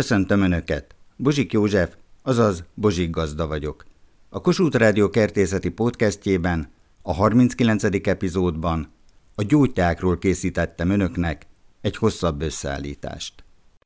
Köszöntöm Önöket! Bozsik József, azaz Bozsik Gazda vagyok. A Kossuth Rádió kertészeti podcastjében, a 39. epizódban a gyógyteákról készítettem Önöknek egy hosszabb összeállítást.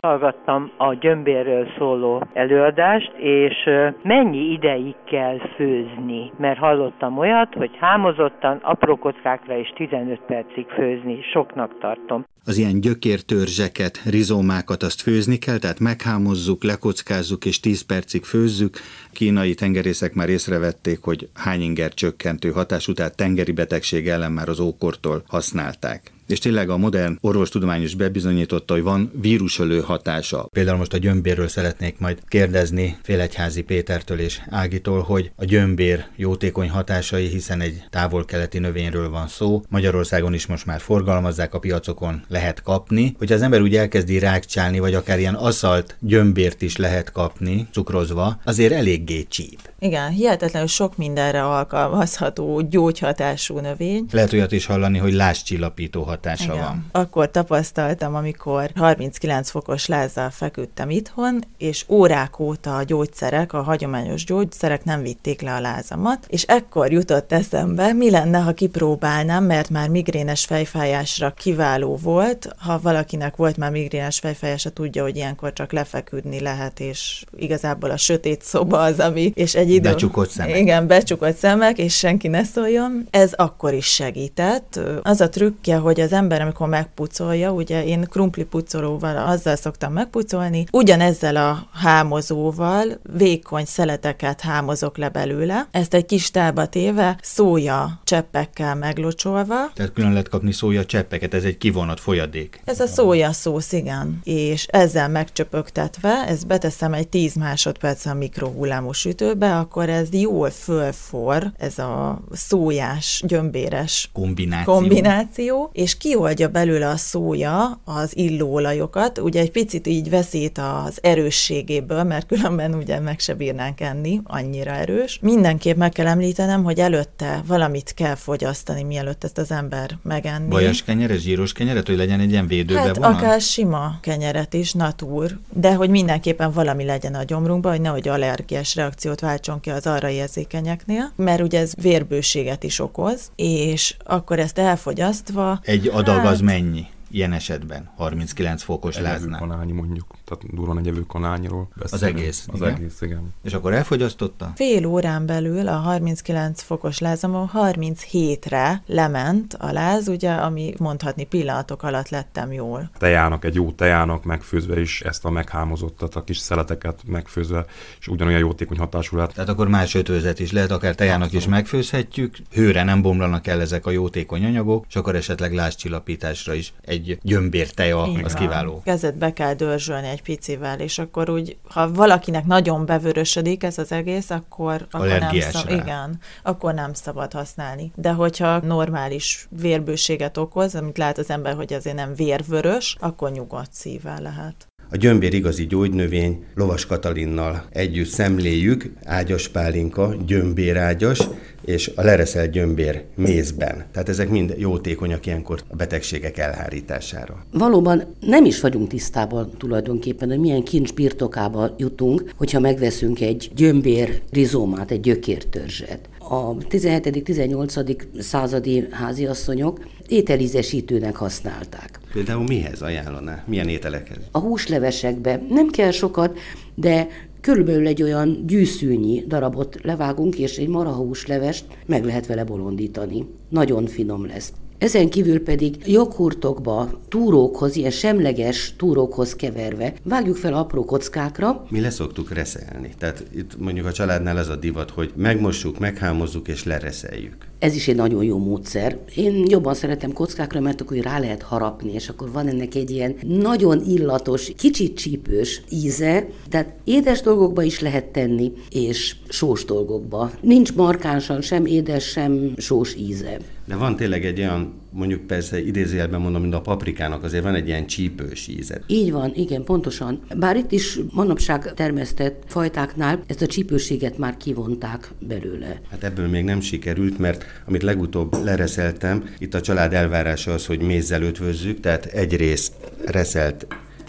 Hallgattam a gyömbérről szóló előadást, és mennyi ideig kell főzni, mert hallottam olyat, hogy hámozottan, apró kockákra és 15 percig főzni, soknak tartom. Az ilyen gyökértörzseket, rizómákat azt főzni kell, tehát meghámozzuk, lekockázzuk és 10 percig főzzük. Kínai tengerészek már észrevették, hogy hányinger csökkentő hatású, tehát tengeri betegség ellen már az ókortól használták és tényleg a modern orvostudományos bebizonyította, hogy van vírusölő hatása. Például most a gyömbérről szeretnék majd kérdezni Félegyházi Pétertől és Ágitól, hogy a gyömbér jótékony hatásai, hiszen egy távol-keleti növényről van szó. Magyarországon is most már forgalmazzák a piacokon, lehet kapni. Hogyha az ember úgy elkezdi rákcsálni, vagy akár ilyen aszalt gyömbért is lehet kapni, cukrozva, azért eléggé csíp. Igen, hihetetlenül sok mindenre alkalmazható gyógyhatású növény. Lehet olyat is hallani, hogy láscsillapító hatása Igen. van. Akkor tapasztaltam, amikor 39 fokos lázzal feküdtem itthon, és órák óta a gyógyszerek, a hagyományos gyógyszerek nem vitték le a lázamat, és ekkor jutott eszembe, mi lenne, ha kipróbálnám, mert már migrénes fejfájásra kiváló volt. Ha valakinek volt már migrénes fejfájása, tudja, hogy ilyenkor csak lefeküdni lehet, és igazából a sötét szoba az, ami, és egy idő... Becsukott szemek. Igen, becsukott szemek, és senki ne szóljon. Ez akkor is segített. Az a trükkje, hogy az ember, amikor megpucolja, ugye én krumpli pucolóval azzal szoktam megpucolni, ugyanezzel a hámozóval vékony szeleteket hámozok le belőle, ezt egy kis tálba téve, szója cseppekkel meglocsolva. Tehát külön lehet kapni szója cseppeket, ez egy kivonat folyadék. Ez a szója szósz, igen. És ezzel megcsöpögtetve, ezt beteszem egy 10 másodperc a mikrohullámú sütőbe, akkor ez jól fölfor, ez a szójás, gyömbéres kombináció, kombináció és kioldja belőle a szója az illóolajokat, ugye egy picit így veszít az erősségéből, mert különben ugye meg se bírnánk enni, annyira erős. Mindenképp meg kell említenem, hogy előtte valamit kell fogyasztani, mielőtt ezt az ember megenni. Vajas kenyeret, zsíros kenyeret, hogy legyen egy ilyen védőbe hát vonal? akár sima kenyeret is, natúr, de hogy mindenképpen valami legyen a gyomrunkban, hogy nehogy allergiás reakciót váltson váltson ki az arra érzékenyeknél, mert ugye ez vérbőséget is okoz, és akkor ezt elfogyasztva... Egy adag hát, az mennyi? Ilyen esetben 39 fokos egy láznál. kanálnyi mondjuk, tehát durvan egy kanálnyiról beszélünk. Az egész. Az igen. egész, igen. És akkor elfogyasztotta? Fél órán belül a 39 fokos lázamon 37-re lement a láz, ugye, ami mondhatni pillanatok alatt lettem jól. Tejának, egy jó tejának megfőzve is ezt a meghámozottat, a kis szeleteket megfőzve, és ugyanolyan jótékony hatású lehet. Tehát akkor más ötvözet is lehet, akár tejának is megfőzhetjük, hőre nem bomlanak el ezek a jótékony anyagok, és akkor esetleg lázcsillapításra is egy egy gyömbér teja, Igen. az kiváló. Kezet be kell dörzsölni egy picivel, és akkor úgy, ha valakinek nagyon bevörösödik ez az egész, akkor, akkor nem szab, igen, akkor nem szabad használni. De hogyha normális vérbőséget okoz, amit lát az ember, hogy azért nem vérvörös, akkor nyugodt szívvel lehet. A gyömbér igazi gyógynövény Lovas Katalinnal együtt szemléljük, ágyas pálinka, gyömbérágyas, és a lereszelt gyömbér mézben. Tehát ezek mind jótékonyak ilyenkor a betegségek elhárítására. Valóban nem is vagyunk tisztában tulajdonképpen, hogy milyen kincs birtokába jutunk, hogyha megveszünk egy gyömbér rizómát, egy gyökértörzset. A 17.-18. századi háziasszonyok ételízesítőnek használták. Például mihez ajánlaná? Milyen ételekhez? A húslevesekbe nem kell sokat, de körülbelül egy olyan gyűszűnyi darabot levágunk, és egy marahúslevest meg lehet vele bolondítani. Nagyon finom lesz. Ezen kívül pedig joghurtokba, túrókhoz, ilyen semleges túrókhoz keverve vágjuk fel apró kockákra. Mi leszoktuk reszelni. Tehát itt mondjuk a családnál ez a divat, hogy megmossuk, meghámozzuk és lereszeljük. Ez is egy nagyon jó módszer. Én jobban szeretem kockákra, mert akkor rá lehet harapni, és akkor van ennek egy ilyen nagyon illatos, kicsit csípős íze, tehát édes dolgokba is lehet tenni, és sós dolgokba. Nincs markánsan sem édes, sem sós íze. De van tényleg egy olyan, mondjuk persze idézőjelben mondom, mint a paprikának, azért van egy ilyen csípős íze. Így van, igen, pontosan. Bár itt is manapság termesztett fajtáknál ezt a csípőséget már kivonták belőle. Hát ebből még nem sikerült, mert amit legutóbb lereszeltem, itt a család elvárása az, hogy mézzel ötvözzük, tehát egy rész reszelt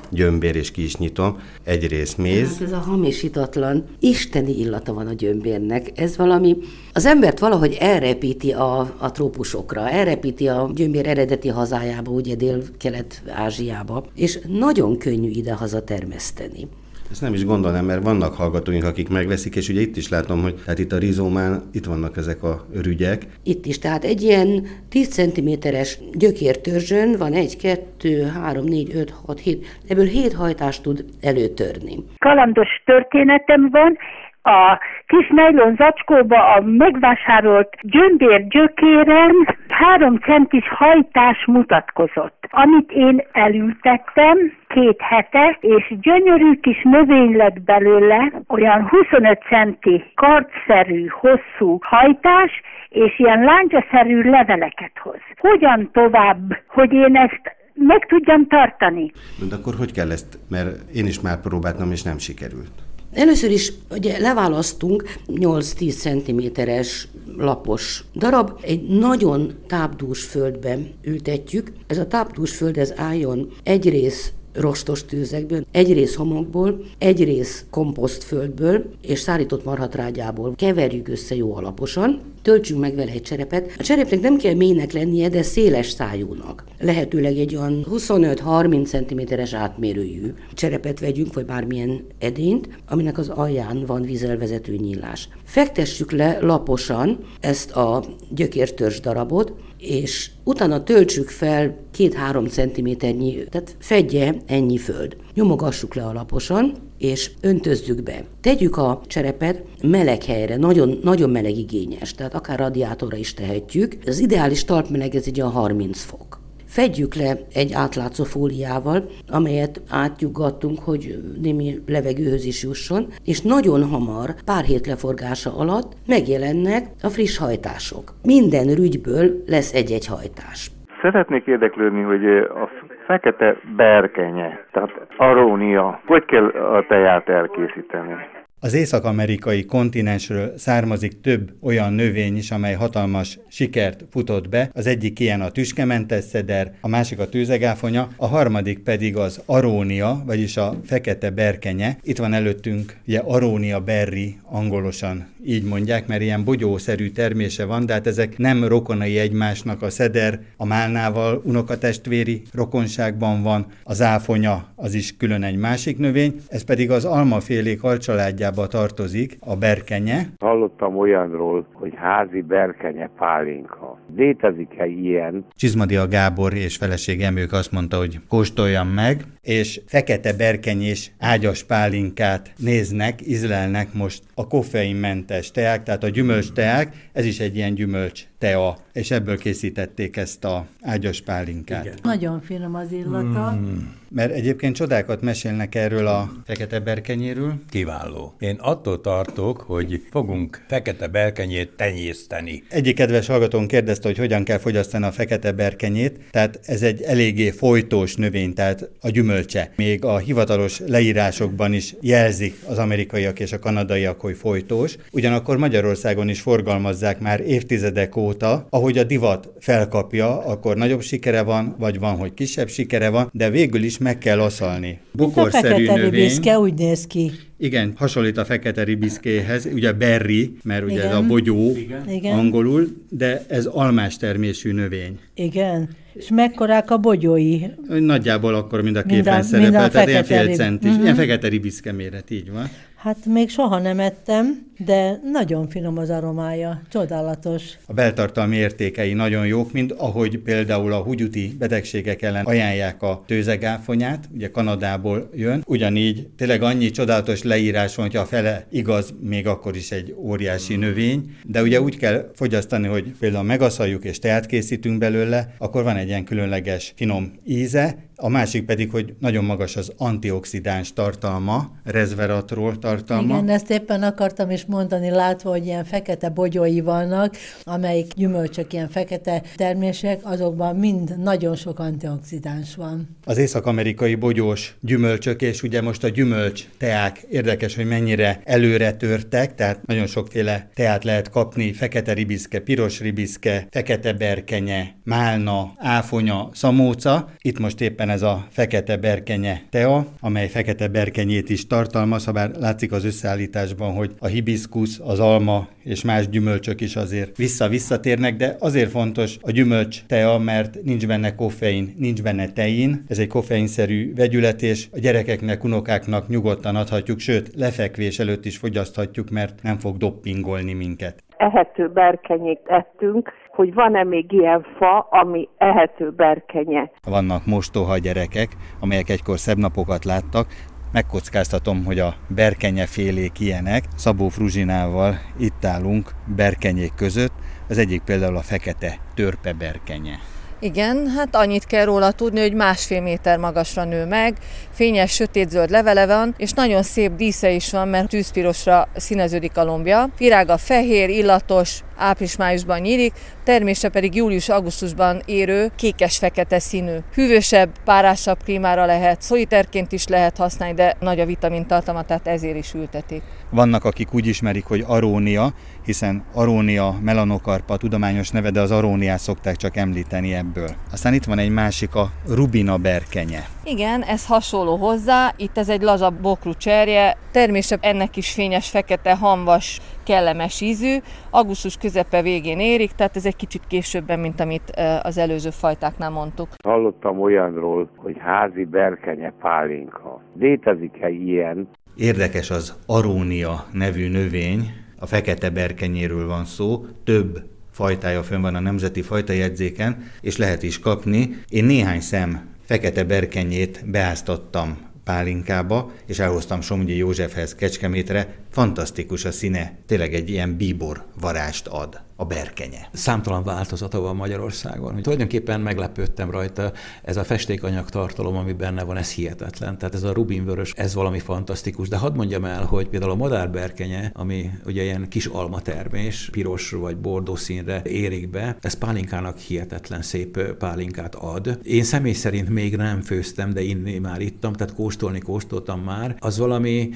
gyömbér, és ki is nyitom, egy rész méz. Hát ez a hamisítatlan, isteni illata van a gyömbérnek. Ez valami, az embert valahogy elrepíti a, a trópusokra, elrepíti a gyömbér eredeti hazájába, ugye Dél-Kelet-Ázsiába, és nagyon könnyű ide-haza termeszteni. Ezt nem is gondolnám, mert vannak hallgatóink, akik megveszik, és ugye itt is látom, hogy hát itt a rizómán itt vannak ezek a rügyek. Itt is, tehát egy ilyen 10 cm-es gyökértörzsön van egy, kettő, három, négy, öt, hat, hét, ebből hét hajtást tud előtörni. Kalandos történetem van, a kis nejlon zacskóba a megvásárolt gyömbér gyökéren három centis hajtás mutatkozott, amit én elültettem két hete, és gyönyörű kis növény lett belőle, olyan 25 centi kartszerű, hosszú hajtás, és ilyen láncsaszerű leveleket hoz. Hogyan tovább, hogy én ezt meg tudjam tartani? De akkor hogy kell ezt, mert én is már próbáltam, és nem sikerült. Először is ugye leválasztunk 8-10 cm-es lapos darab, egy nagyon tápdús földbe ültetjük. Ez a tápdús föld ez álljon egy rész rostos tűzekből, egy rész homokból, egy rész komposztföldből és szárított marhatrágyából. Keverjük össze jó alaposan, töltsünk meg vele egy cserepet. A cserepnek nem kell mélynek lennie, de széles szájúnak. Lehetőleg egy olyan 25-30 cm-es átmérőjű cserepet vegyünk, vagy bármilyen edényt, aminek az alján van vízelvezető nyílás. Fektessük le laposan ezt a gyökértörzs darabot, és utána töltsük fel két-három centiméternyi, tehát fedje ennyi föld. Nyomogassuk le alaposan, és öntözzük be. Tegyük a cserepet meleg helyre, nagyon, nagyon meleg igényes, tehát akár radiátorra is tehetjük. Az ideális talpmeleg ez egy olyan 30 fok. Fedjük le egy átlátszó fóliával, amelyet átjugattunk, hogy némi levegőhöz is jusson, és nagyon hamar, pár hét leforgása alatt megjelennek a friss hajtások. Minden rügyből lesz egy-egy hajtás. Szeretnék érdeklődni, hogy a fekete berkenye, tehát arónia, hogy kell a teját elkészíteni? Az észak-amerikai kontinensről származik több olyan növény is, amely hatalmas sikert futott be. Az egyik ilyen a tüskementes szeder, a másik a tőzegáfonya, a harmadik pedig az arónia, vagyis a fekete berkenye. Itt van előttünk ugye arónia berry, angolosan így mondják, mert ilyen bogyószerű termése van, de hát ezek nem rokonai egymásnak, a szeder a málnával unokatestvéri rokonságban van, az áfonya az is külön egy másik növény, ez pedig az almafélék alcsaládjában kategóriába tartozik a berkenye. Hallottam olyanról, hogy házi berkenye pálinka. Létezik-e ilyen? Csizmadia Gábor és feleség Emők azt mondta, hogy kóstoljam meg, és fekete berkenyés ágyas pálinkát néznek, ízlelnek most a koffeinmentes teák, tehát a gyümölcs teák, ez is egy ilyen gyümölcs tea, és ebből készítették ezt a ágyas pálinkát. Igen. Nagyon finom az illata. Mm. Mert egyébként csodákat mesélnek erről a fekete berkenyéről. Kiváló. Én attól tartok, hogy fogunk fekete berkenyét tenyészteni. Egyik kedves hallgatón kérdezte, hogy hogyan kell fogyasztani a fekete berkenyét. Tehát ez egy eléggé folytós növény, tehát a gyümölcse. Még a hivatalos leírásokban is jelzik az amerikaiak és a kanadaiak, hogy folytós. Ugyanakkor Magyarországon is forgalmazzák már évtizedek óta, ahogy a divat felkapja, akkor nagyobb sikere van, vagy van, hogy kisebb sikere van, de végül is meg kell aszalni. Bukorszerű a növény. Ribiszke úgy néz ki. Igen, hasonlít a fekete ribiszkéhez, ugye berry, mert ugye Igen. ez a bogyó Igen. angolul, de ez almás termésű növény. Igen. És mekkorák a bogyói? Nagyjából akkor, mint a képen szerepel, tehát ilyen fél centis, uh-huh. ilyen fekete ribiszke méret, így van. Hát még soha nem ettem, de nagyon finom az aromája, csodálatos. A beltartalmi értékei nagyon jók, mint ahogy például a húgyuti betegségek ellen ajánlják a tőzegáfonyát, ugye Kanadából jön. Ugyanígy tényleg annyi csodálatos leírás van, hogyha a fele igaz, még akkor is egy óriási növény, de ugye úgy kell fogyasztani, hogy például megaszaljuk és teát készítünk belőle, akkor van egy ilyen különleges finom íze, a másik pedig, hogy nagyon magas az antioxidáns tartalma, resveratrol tartalma. Igen, ezt éppen akartam is mondani, látva, hogy ilyen fekete bogyói vannak, amelyik gyümölcsök, ilyen fekete termések, azokban mind nagyon sok antioxidáns van. Az észak-amerikai bogyós gyümölcsök, és ugye most a gyümölcs teák érdekes, hogy mennyire előre törtek, tehát nagyon sokféle teát lehet kapni, fekete ribiszke, piros ribiszke, fekete berkenye, málna, áfonya, szamóca. Itt most éppen van ez a fekete berkenye tea, amely fekete berkenyét is tartalmaz, ha bár látszik az összeállításban, hogy a hibiszkusz, az alma és más gyümölcsök is azért vissza-visszatérnek, de azért fontos a gyümölcs tea, mert nincs benne koffein, nincs benne tein, ez egy koffeinszerű vegyület, és a gyerekeknek, unokáknak nyugodtan adhatjuk, sőt, lefekvés előtt is fogyaszthatjuk, mert nem fog doppingolni minket. Ehető berkenyét ettünk, hogy van-e még ilyen fa, ami ehető berkenye. Vannak mostoha gyerekek, amelyek egykor szebb napokat láttak, megkockáztatom, hogy a berkenye félék ilyenek. Szabó Fruzsinával itt állunk berkenyék között, az egyik például a fekete törpe berkenye. Igen, hát annyit kell róla tudni, hogy másfél méter magasra nő meg, fényes, sötétzöld levele van, és nagyon szép dísze is van, mert tűzpirosra színeződik a lombja. Virága fehér, illatos, április-májusban nyílik, termése pedig július-augusztusban érő, kékes-fekete színű. Hűvösebb, párásabb klímára lehet, szoliterként is lehet használni, de nagy a vitamintartalma, tehát ezért is ültetik. Vannak, akik úgy ismerik, hogy arónia, hiszen arónia melanokarpa tudományos neve, de az aróniát szokták csak említeni ebből. Aztán itt van egy másik, a rubina berkenye. Igen, ez hasonló hozzá, itt ez egy lazabb bokrú cserje, termése ennek is fényes, fekete, hamvas, kellemes ízű, augusztus közepe végén érik, tehát ez egy kicsit későbben, mint amit az előző fajtáknál mondtuk. Hallottam olyanról, hogy házi berkenye pálinka. Létezik-e ilyen? Érdekes az arónia nevű növény, a fekete berkenyéről van szó, több fajtája fönn van a nemzeti fajtajegyzéken, és lehet is kapni. Én néhány szem fekete berkenyét beáztattam pálinkába, és elhoztam Somgyi Józsefhez Kecskemétre, fantasztikus a színe, tényleg egy ilyen bíbor varást ad a berkenye. Számtalan változata van Magyarországon. Tulajdonképpen meglepődtem rajta, ez a festékanyag tartalom, ami benne van, ez hihetetlen. Tehát ez a rubinvörös, ez valami fantasztikus. De hadd mondjam el, hogy például a madárberkenye, ami ugye ilyen kis alma termés, piros vagy bordó színre érik be, ez pálinkának hihetetlen szép pálinkát ad. Én személy szerint még nem főztem, de inni már ittam, tehát kóstolni kóstoltam már. Az valami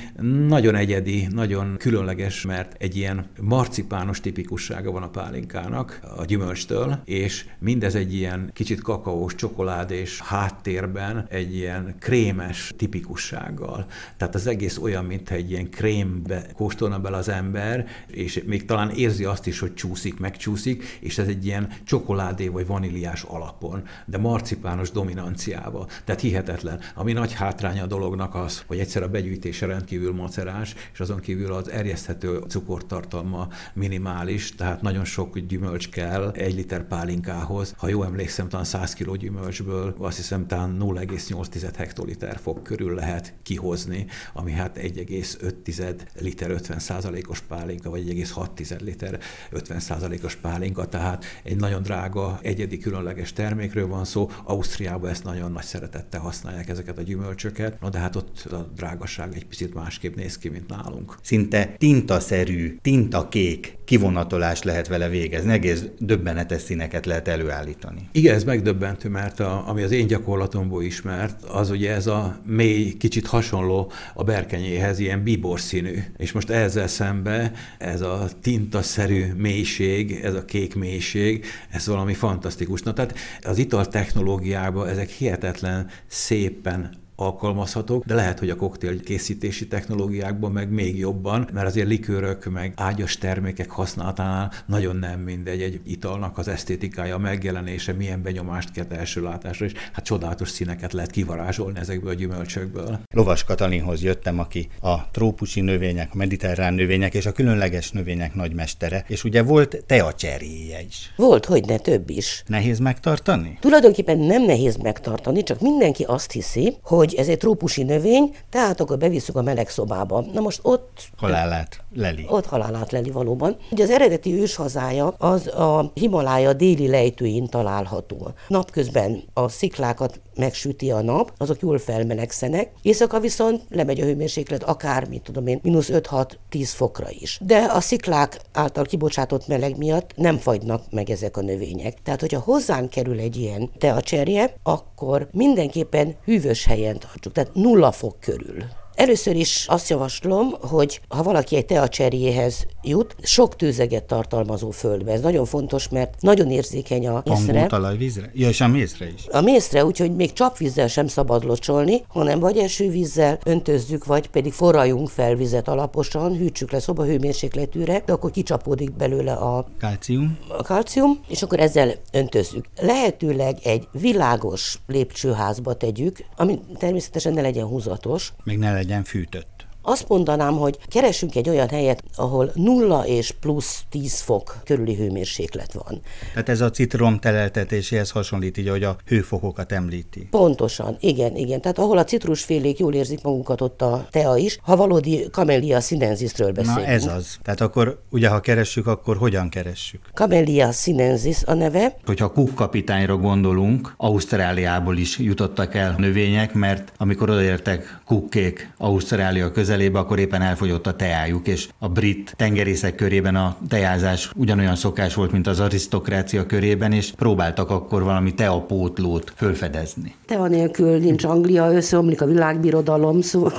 nagyon egyedi, nagyon különleges, mert egy ilyen marcipános tipikussága van a pálinkának a gyümölcstől, és mindez egy ilyen kicsit kakaós, csokoládés háttérben egy ilyen krémes tipikussággal. Tehát az egész olyan, mintha egy ilyen krémbe kóstolna bele az ember, és még talán érzi azt is, hogy csúszik, megcsúszik, és ez egy ilyen csokoládé vagy vaníliás alapon, de marcipános dominanciával. Tehát hihetetlen. Ami nagy hátránya a dolognak az, hogy egyszer a begyűjtése rendkívül macerás, és azon kívül az erjeszthető cukortartalma minimális, tehát nagyon nagyon sok gyümölcs kell egy liter pálinkához. Ha jól emlékszem, talán 100 kg gyümölcsből azt hiszem talán 0,8 hektoliter fog körül lehet kihozni, ami hát 1,5 liter 50 os pálinka, vagy 1,6 liter 50 os pálinka, tehát egy nagyon drága, egyedi, különleges termékről van szó. Ausztriában ezt nagyon nagy szeretettel használják ezeket a gyümölcsöket, na de hát ott a drágaság egy picit másképp néz ki, mint nálunk. Szinte tintaszerű, tintakék kivonatolás lehet vele végezni, egész döbbenetes színeket lehet előállítani. Igen, ez megdöbbentő, mert a, ami az én gyakorlatomból ismert, az ugye ez a mély, kicsit hasonló a berkenyéhez, ilyen bíbor színű. És most ezzel szembe ez a tintaszerű mélység, ez a kék mélység, ez valami fantasztikus. Na, tehát az ital technológiában ezek hihetetlen szépen alkalmazhatók, de lehet, hogy a koktél készítési technológiákban meg még jobban, mert azért likőrök meg ágyas termékek használatánál nagyon nem mindegy egy italnak az esztétikája, a megjelenése, milyen benyomást kelt első látásra, és hát csodálatos színeket lehet kivarázsolni ezekből a gyümölcsökből. Lovas Katalinhoz jöttem, aki a trópusi növények, a mediterrán növények és a különleges növények nagymestere, és ugye volt teacseréje is. Volt, hogy ne több is. Nehéz megtartani? Tulajdonképpen nem nehéz megtartani, csak mindenki azt hiszi, hogy hogy ez egy trópusi növény, tehát akkor bevisszük a meleg szobába. Na most ott... Halálát leli. Ott halálát leli valóban. Ugye az eredeti őshazája az a Himalája déli lejtőin található. Napközben a sziklákat megsüti a nap, azok jól felmelegszenek, éjszaka viszont lemegy a hőmérséklet akár, mit tudom én, mínusz 5-6-10 fokra is. De a sziklák által kibocsátott meleg miatt nem fagynak meg ezek a növények. Tehát, hogyha hozzánk kerül egy ilyen teacserje, akkor mindenképpen hűvös helyen tartsuk, tehát nulla fok körül. Először is azt javaslom, hogy ha valaki egy teacserjéhez jut, sok tőzeget tartalmazó földbe. Ez nagyon fontos, mert nagyon érzékeny a mészre. talajvízre? Ja, és a mészre is. A mészre, úgyhogy még csapvízzel sem szabad locsolni, hanem vagy esővízzel öntözzük, vagy pedig forraljunk fel vizet alaposan, hűtsük le szobahőmérsékletűre, de akkor kicsapódik belőle a Kalcium. a kalcium, és akkor ezzel öntözzük. Lehetőleg egy világos lépcsőházba tegyük, ami természetesen ne legyen húzatos, Még ne legyen fűtött. Azt mondanám, hogy keresünk egy olyan helyet, ahol nulla és plusz 10 fok körüli hőmérséklet van. Tehát ez a citrom teleltetéséhez hasonlít, így ahogy a hőfokokat említi. Pontosan, igen, igen. Tehát ahol a citrusfélék jól érzik magukat, ott a tea is. Ha valódi Camellia sinensisről beszélünk. Na ez az. Tehát akkor ugye ha keressük, akkor hogyan keressük? Camellia sinensis a neve. Hogyha Cook kapitányra gondolunk, Ausztráliából is jutottak el növények, mert amikor odaértek Cookék Ausztrália közelébe, akkor éppen elfogyott a teájuk, és a brit tengerészek körében a teázás ugyanolyan szokás volt, mint az arisztokrácia körében, és próbáltak akkor valami teapótlót fölfedezni. Tea nélkül nincs Anglia, összeomlik a világbirodalom, szóval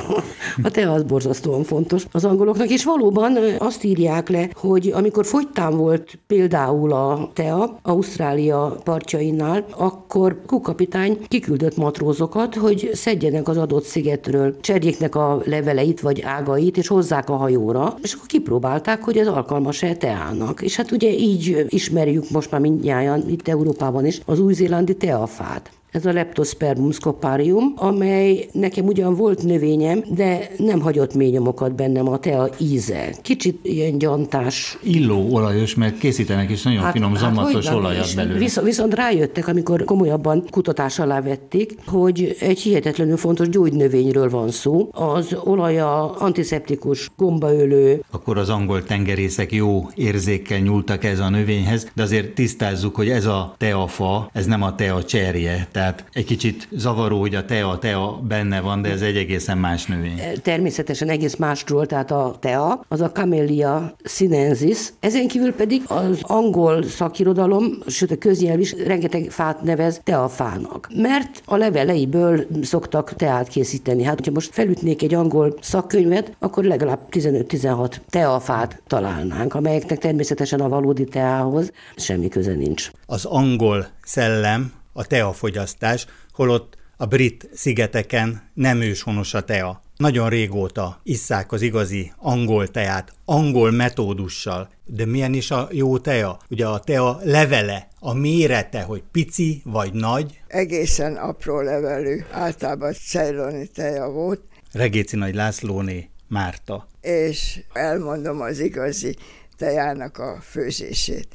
a tea az borzasztóan fontos az angoloknak, és valóban azt írják le, hogy amikor fogytán volt például a tea Ausztrália partjainál, akkor kukapitány kiküldött matrózokat, hogy szedjenek az adott szigetről, cserjéknek a leveleit vagy ágait, és hozzák a hajóra, és akkor kipróbálták, hogy ez alkalmas-e teának. És hát ugye így ismerjük most már mindnyájan itt Európában is az új-zélandi teafát. Ez a Leptospermum scoparium, amely nekem ugyan volt növényem, de nem hagyott mély nyomokat bennem a tea íze. Kicsit ilyen gyantás. Illó olajos, mert készítenek is nagyon hát, finom, zamatos hogyne olajat belőle. Viszont, viszont rájöttek, amikor komolyabban kutatás alá vették, hogy egy hihetetlenül fontos gyógynövényről van szó. Az olaja antiszeptikus, gombaölő, Akkor az angol tengerészek jó érzékkel nyúltak ez a növényhez, de azért tisztázzuk, hogy ez a teafa, ez nem a tea cserje. Tehát egy kicsit zavaró, hogy a tea, tea benne van, de ez egy egészen más növény. természetesen egész másról, tehát a tea, az a Camellia sinensis. Ezen kívül pedig az angol szakirodalom, sőt a köznyelv is rengeteg fát nevez teafának. Mert a leveleiből szoktak teát készíteni. Hát, hogyha most felütnék egy angol szakkönyvet, akkor legalább 15-16 teafát találnánk, amelyeknek természetesen a valódi teához semmi köze nincs. Az angol szellem a teafogyasztás, holott a brit szigeteken nem őshonos a tea. Nagyon régóta isszák az igazi angol teát, angol metódussal. De milyen is a jó tea? Ugye a tea levele, a mérete, hogy pici vagy nagy. Egészen apró levelű, általában ceyloni teja volt, Regéci Nagy Lászlóné, Márta. és elmondom az igazi tejának a főzését.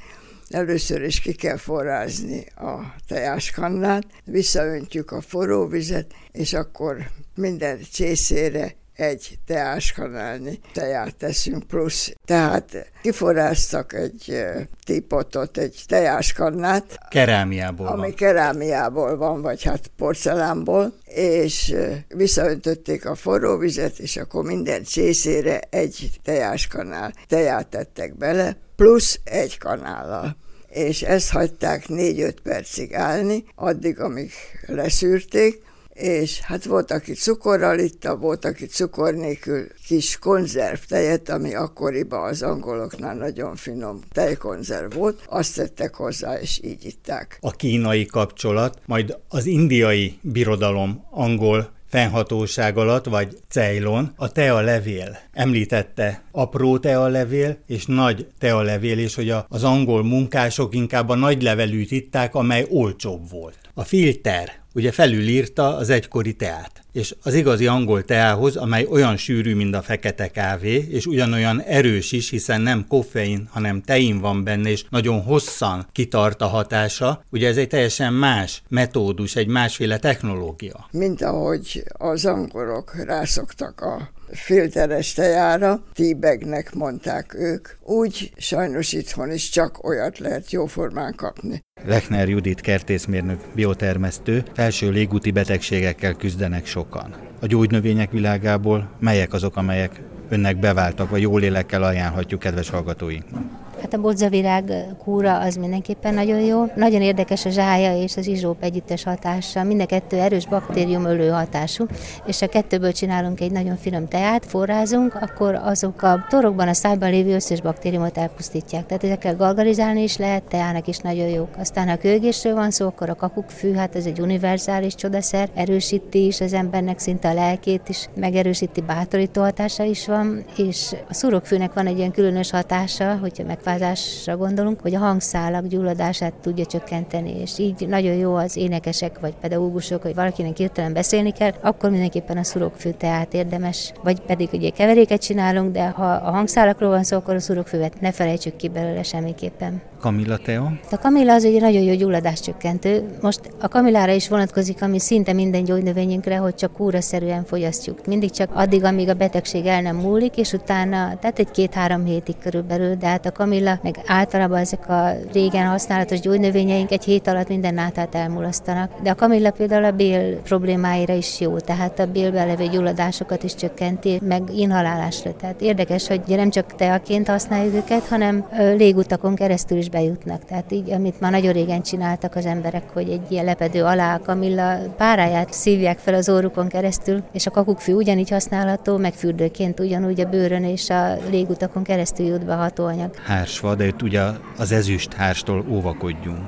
Először is ki kell forrázni a tejáskannát, visszaöntjük a forró vizet, és akkor minden csészére egy teáskanálnyi teját teszünk plusz. Tehát kiforráztak egy típotot, egy tejáskannát, Kerámiából ami van. kerámiából van, vagy hát porcelánból, és visszaöntötték a forró vizet, és akkor minden csészére egy teáskanál teját tettek bele, plusz egy kanállal. És ezt hagyták 4-5 percig állni, addig, amíg leszűrték, és hát volt, aki cukorral itta, volt, aki cukor nélkül kis konzervtejet, ami akkoriban az angoloknál nagyon finom tejkonzerv volt, azt tettek hozzá, és így itták. A kínai kapcsolat, majd az indiai birodalom angol fennhatóság alatt, vagy Ceylon, a tea levél. Említette apró tea levél és nagy tea levél, és hogy a- az angol munkások inkább a nagy levelűt itták, amely olcsóbb volt. A filter ugye felülírta az egykori teát. És az igazi angol teához, amely olyan sűrű, mint a fekete kávé, és ugyanolyan erős is, hiszen nem koffein, hanem tein van benne, és nagyon hosszan kitart a hatása, ugye ez egy teljesen más metódus, egy másféle technológia. Mint ahogy az angolok rászoktak a filteres tejára, tíbegnek mondták ők, úgy sajnos itthon is csak olyat lehet jóformán kapni. Lechner Judit kertészmérnök, biotermesztő, felső légúti betegségekkel küzdenek sokan. A gyógynövények világából melyek azok, amelyek önnek beváltak, vagy jól élekkel ajánlhatjuk kedves hallgatóinknak? Hát a bodzavirág kúra az mindenképpen nagyon jó. Nagyon érdekes a zsája és az izsóp együttes hatása. Mind a kettő erős baktérium ölő hatású, és a kettőből csinálunk egy nagyon finom teát, forrázunk, akkor azok a torokban, a szájban lévő összes baktériumot elpusztítják. Tehát ezekkel gargarizálni is lehet, teának is nagyon jók. Aztán ha kőgésről van szó, akkor a kakukkfű, hát ez egy univerzális csodaszer, erősíti is az embernek szinte a lelkét is, megerősíti, bátorító hatása is van, és a szurokfűnek van egy ilyen különös hatása, hogyha megfázásra gondolunk, hogy a hangszálak gyulladását tudja csökkenteni, és így nagyon jó az énekesek vagy pedagógusok, hogy valakinek hirtelen beszélni kell, akkor mindenképpen a szurokfű teát érdemes, vagy pedig ugye keveréket csinálunk, de ha a hangszálakról van szó, akkor a szurokfűvet ne felejtsük ki belőle semmiképpen. Kamilla Teo? A kamilla az egy nagyon jó gyulladáscsökkentő. Most a kamillára is vonatkozik, ami szinte minden gyógynövényünkre, hogy csak kúraszerűen fogyasztjuk. Mindig csak addig, amíg a betegség el nem múlik, és utána, tehát egy két-három hétig körülbelül, de hát a kamilla, meg általában ezek a régen használatos gyógynövényeink egy hét alatt minden nátát elmulasztanak. De a kamilla például a bél problémáira is jó, tehát a bélbe levő gyulladásokat is csökkenti, meg inhalálásra. Tehát érdekes, hogy nem csak teaként használjuk őket, hanem légutakon keresztül is bejutnak. Tehát így, amit már nagyon régen csináltak az emberek, hogy egy ilyen lepedő alá a kamilla páráját szívják fel az órukon keresztül, és a kakukkfű ugyanígy használható, meg fürdőként ugyanúgy a bőrön és a légutakon keresztül jut be a hatóanyag. Hársfa, de itt ugye az ezüst hárstól óvakodjunk.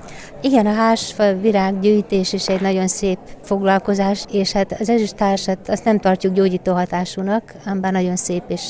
Igen, a hársfa virággyűjtés is egy nagyon szép foglalkozás, és hát az ezüsttársat azt nem tartjuk gyógyító hatásúnak, bár nagyon szép és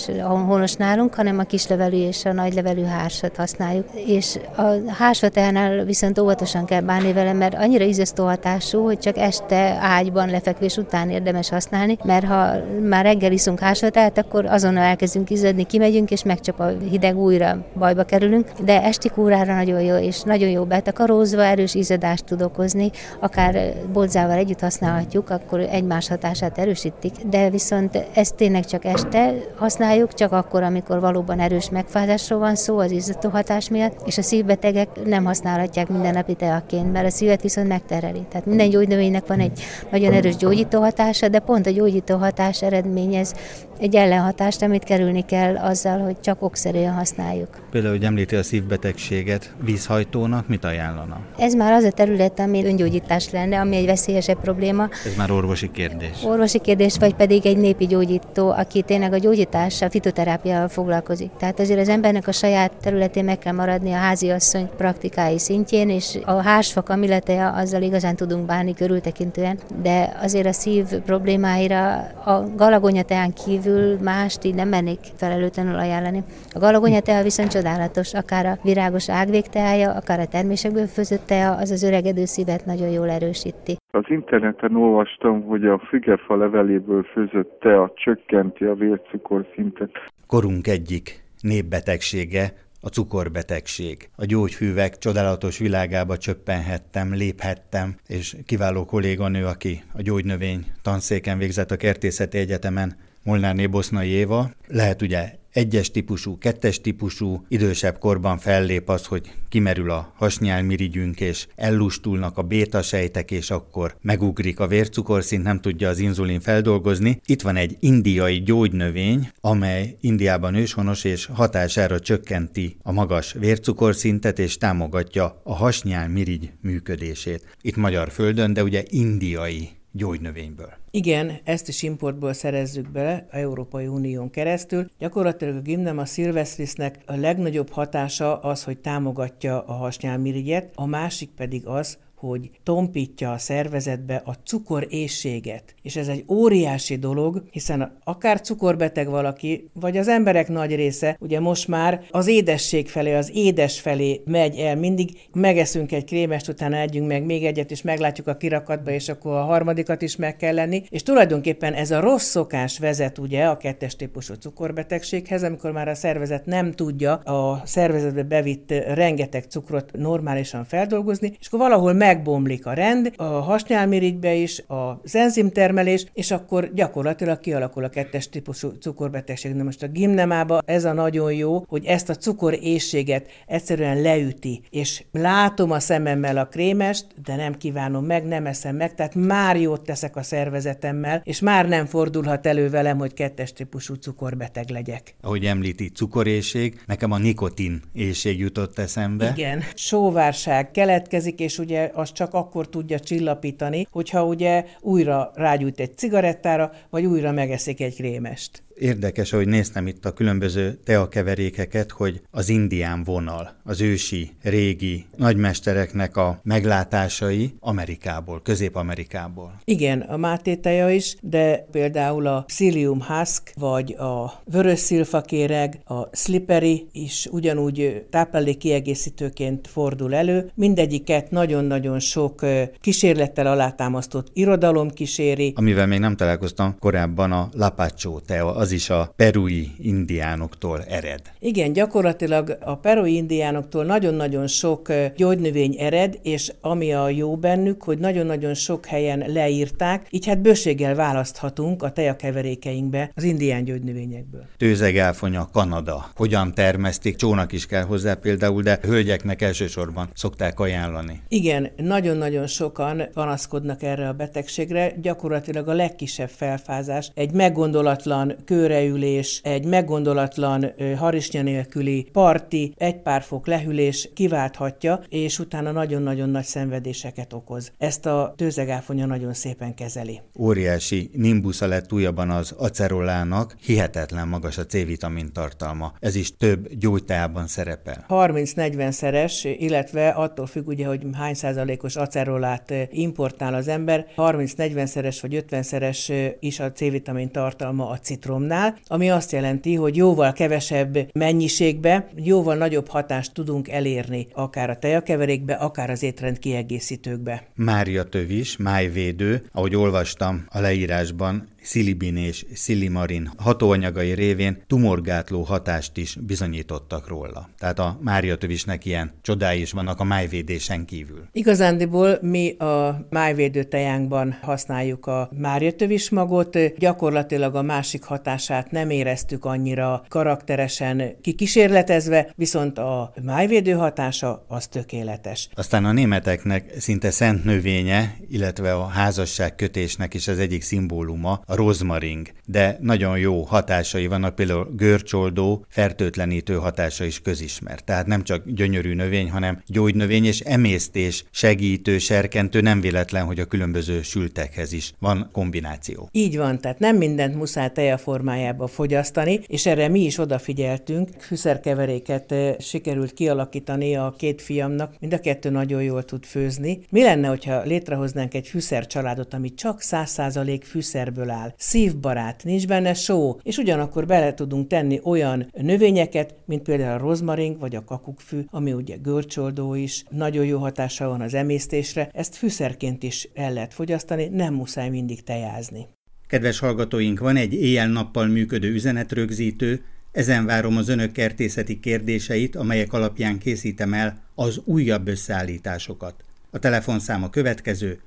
honos nálunk, hanem a kislevelű és a nagylevelű hársat használjuk. És a hársfa teánál viszont óvatosan kell bánni vele, mert annyira ízesztő hatású, hogy csak este ágyban lefekvés után érdemes használni, mert ha már reggel iszunk hársfatát, akkor azonnal elkezdünk izzadni, kimegyünk, és megcsap a hideg újra bajba kerülünk, de esti kúrára nagyon jó, és nagyon jó betakarózva, erős izzadást tud okozni, akár bodzával együtt használhatjuk, akkor egymás hatását erősítik, de viszont ezt tényleg csak este használjuk, csak akkor, amikor valóban erős megfázásról van szó az izzató hatás miatt, és a szívbetegek nem használhatják mindennapi teaként, mert a szívet viszont megtereli. Tehát minden gyógynövénynek van egy nagyon erős gyógyító hatása, de pont a gyógyító hatás eredményez egy ellenhatást, amit kerülni kell azzal, hogy csak okszerűen használjuk. Például, hogy említi a szívbetegséget, vízhajtónak mit ajánlana? Ez már az a terület, ami öngyógyítás lenne, ami egy veszélyesebb probléma. Ez már orvosi kérdés. Orvosi kérdés, vagy pedig egy népi gyógyító, aki tényleg a gyógyítással, fitoterápiával foglalkozik. Tehát azért az embernek a saját területén meg kell maradni a háziasszony praktikái szintjén, és a hásfa kamiletea azzal igazán tudunk bánni körültekintően, de azért a szív problémáira a galagonyateán kívül mást így nem mennék felelőtlenül ajánlani. A galagonyatea viszont csodálatos, akár a virágos ágvégteája, akár a termésekből főzött tea, az az öregedő szívet nagyon jól erősíti. Az interneten olvastam, hogy a fügefa leveléből főzött tea csökkenti a vércukorszintet. Korunk egyik népbetegsége a cukorbetegség. A gyógyfűvek csodálatos világába csöppenhettem, léphettem, és kiváló kolléganő, aki a gyógynövény tanszéken végzett a Kertészeti Egyetemen, Molnár Bosznai Éva, lehet ugye egyes típusú, kettes típusú, idősebb korban fellép az, hogy kimerül a hasnyálmirigyünk, és ellustulnak a bétasejtek, és akkor megugrik a vércukorszint, nem tudja az inzulin feldolgozni. Itt van egy indiai gyógynövény, amely Indiában őshonos, és hatására csökkenti a magas vércukorszintet, és támogatja a hasnyálmirigy működését. Itt magyar földön, de ugye indiai gyógynövényből. Igen, ezt is importból szerezzük bele a Európai Unión keresztül. Gyakorlatilag a gimnem a szilvesztrisnek a legnagyobb hatása az, hogy támogatja a hasnyálmirigyet, a másik pedig az, hogy tompítja a szervezetbe a cukorészséget. És ez egy óriási dolog, hiszen akár cukorbeteg valaki, vagy az emberek nagy része, ugye most már az édesség felé, az édes felé megy el. Mindig megeszünk egy krémest, utána együnk meg még egyet, és meglátjuk a kirakatba, és akkor a harmadikat is meg kell lenni. És tulajdonképpen ez a rossz szokás vezet ugye a kettes típusú cukorbetegséghez, amikor már a szervezet nem tudja a szervezetbe bevitt rengeteg cukrot normálisan feldolgozni, és akkor valahol meg megbomlik a rend, a hasnyálmirigybe is, az enzimtermelés, és akkor gyakorlatilag kialakul a kettes típusú cukorbetegség. Na most a gimnemába ez a nagyon jó, hogy ezt a cukorészséget egyszerűen leüti, és látom a szememmel a krémest, de nem kívánom meg, nem eszem meg, tehát már jót teszek a szervezetemmel, és már nem fordulhat elő velem, hogy kettes típusú cukorbeteg legyek. Ahogy említi, cukorészség, nekem a nikotin éjség jutott eszembe. Igen, sóvárság keletkezik, és ugye az csak akkor tudja csillapítani, hogyha ugye újra rágyújt egy cigarettára, vagy újra megeszik egy krémest. Érdekes, hogy néztem itt a különböző teakeverékeket, hogy az indián vonal, az ősi, régi nagymestereknek a meglátásai Amerikából, Közép-Amerikából. Igen, a Máté teja is, de például a Psyllium husk, vagy a vörös szilfakéreg, a slippery is ugyanúgy táplálék kiegészítőként fordul elő. Mindegyiket nagyon-nagyon sok kísérlettel alátámasztott irodalom kíséri. Amivel még nem találkoztam korábban a Lapaccio tea, az is a perui indiánoktól ered. Igen, gyakorlatilag a perui indiánoktól nagyon-nagyon sok gyógynövény ered, és ami a jó bennük, hogy nagyon-nagyon sok helyen leírták, így hát bőséggel választhatunk a tejakeverékeinkbe az indián gyógynövényekből. Tőzegáfonya, Kanada. Hogyan termesztik? Csónak is kell hozzá például, de hölgyeknek elsősorban szokták ajánlani. Igen, nagyon-nagyon sokan panaszkodnak erre a betegségre. Gyakorlatilag a legkisebb felfázás egy meggondolatlan kőreülés, egy meggondolatlan harisnya nélküli parti, egy pár fok lehűlés kiválthatja, és utána nagyon-nagyon nagy szenvedéseket okoz. Ezt a tőzegáfonya nagyon szépen kezeli. Óriási nimbusza lett újabban az acerolának, hihetetlen magas a C-vitamin tartalma. Ez is több gyógytájában szerepel. 30-40 szeres, illetve attól függ ugye, hogy hány százalékos acerolát importál az ember, 30-40 szeres vagy 50 szeres is a C-vitamin tartalma a citromnál, ami azt jelenti, hogy jóval kevesebb mennyiségbe, jóval nagyobb hatást tudunk elérni, akár a tejakeverékbe, akár az étrend kiegészítőkbe. Mária tövis, májvédő, ahogy olvastam a leírásban, szilibin és szilimarin hatóanyagai révén tumorgátló hatást is bizonyítottak róla. Tehát a máriatövisnek ilyen csodái is vannak a májvédésen kívül. Igazándiból mi a májvédő tejánkban használjuk a máriatövis magot, gyakorlatilag a másik hatását nem éreztük annyira karakteresen kikísérletezve, viszont a májvédő hatása az tökéletes. Aztán a németeknek szinte szent növénye, illetve a házasság kötésnek is az egyik szimbóluma a rozmaring, de nagyon jó hatásai vannak, például görcsoldó, fertőtlenítő hatása is közismert. Tehát nem csak gyönyörű növény, hanem gyógynövény és emésztés, segítő, serkentő, nem véletlen, hogy a különböző sültekhez is van kombináció. Így van, tehát nem mindent muszáj teja formájába fogyasztani, és erre mi is odafigyeltünk. Fűszerkeveréket sikerült kialakítani a két fiamnak, mind a kettő nagyon jól tud főzni. Mi lenne, hogyha létrehoznánk egy fűszercsaládot, ami csak 100% fűszerből áll? Áll, szívbarát, nincs benne só, és ugyanakkor bele tudunk tenni olyan növényeket, mint például a rozmaring vagy a kakukkfű, ami ugye görcsoldó is, nagyon jó hatása van az emésztésre, ezt fűszerként is el lehet fogyasztani, nem muszáj mindig tejázni. Kedves hallgatóink, van egy éjjel-nappal működő üzenetrögzítő, ezen várom az önök kertészeti kérdéseit, amelyek alapján készítem el az újabb összeállításokat. A telefonszám a következő.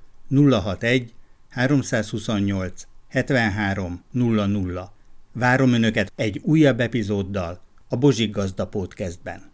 061 328 7300. Várom Önöket egy újabb epizóddal a Bozsik Gazda Podcastben.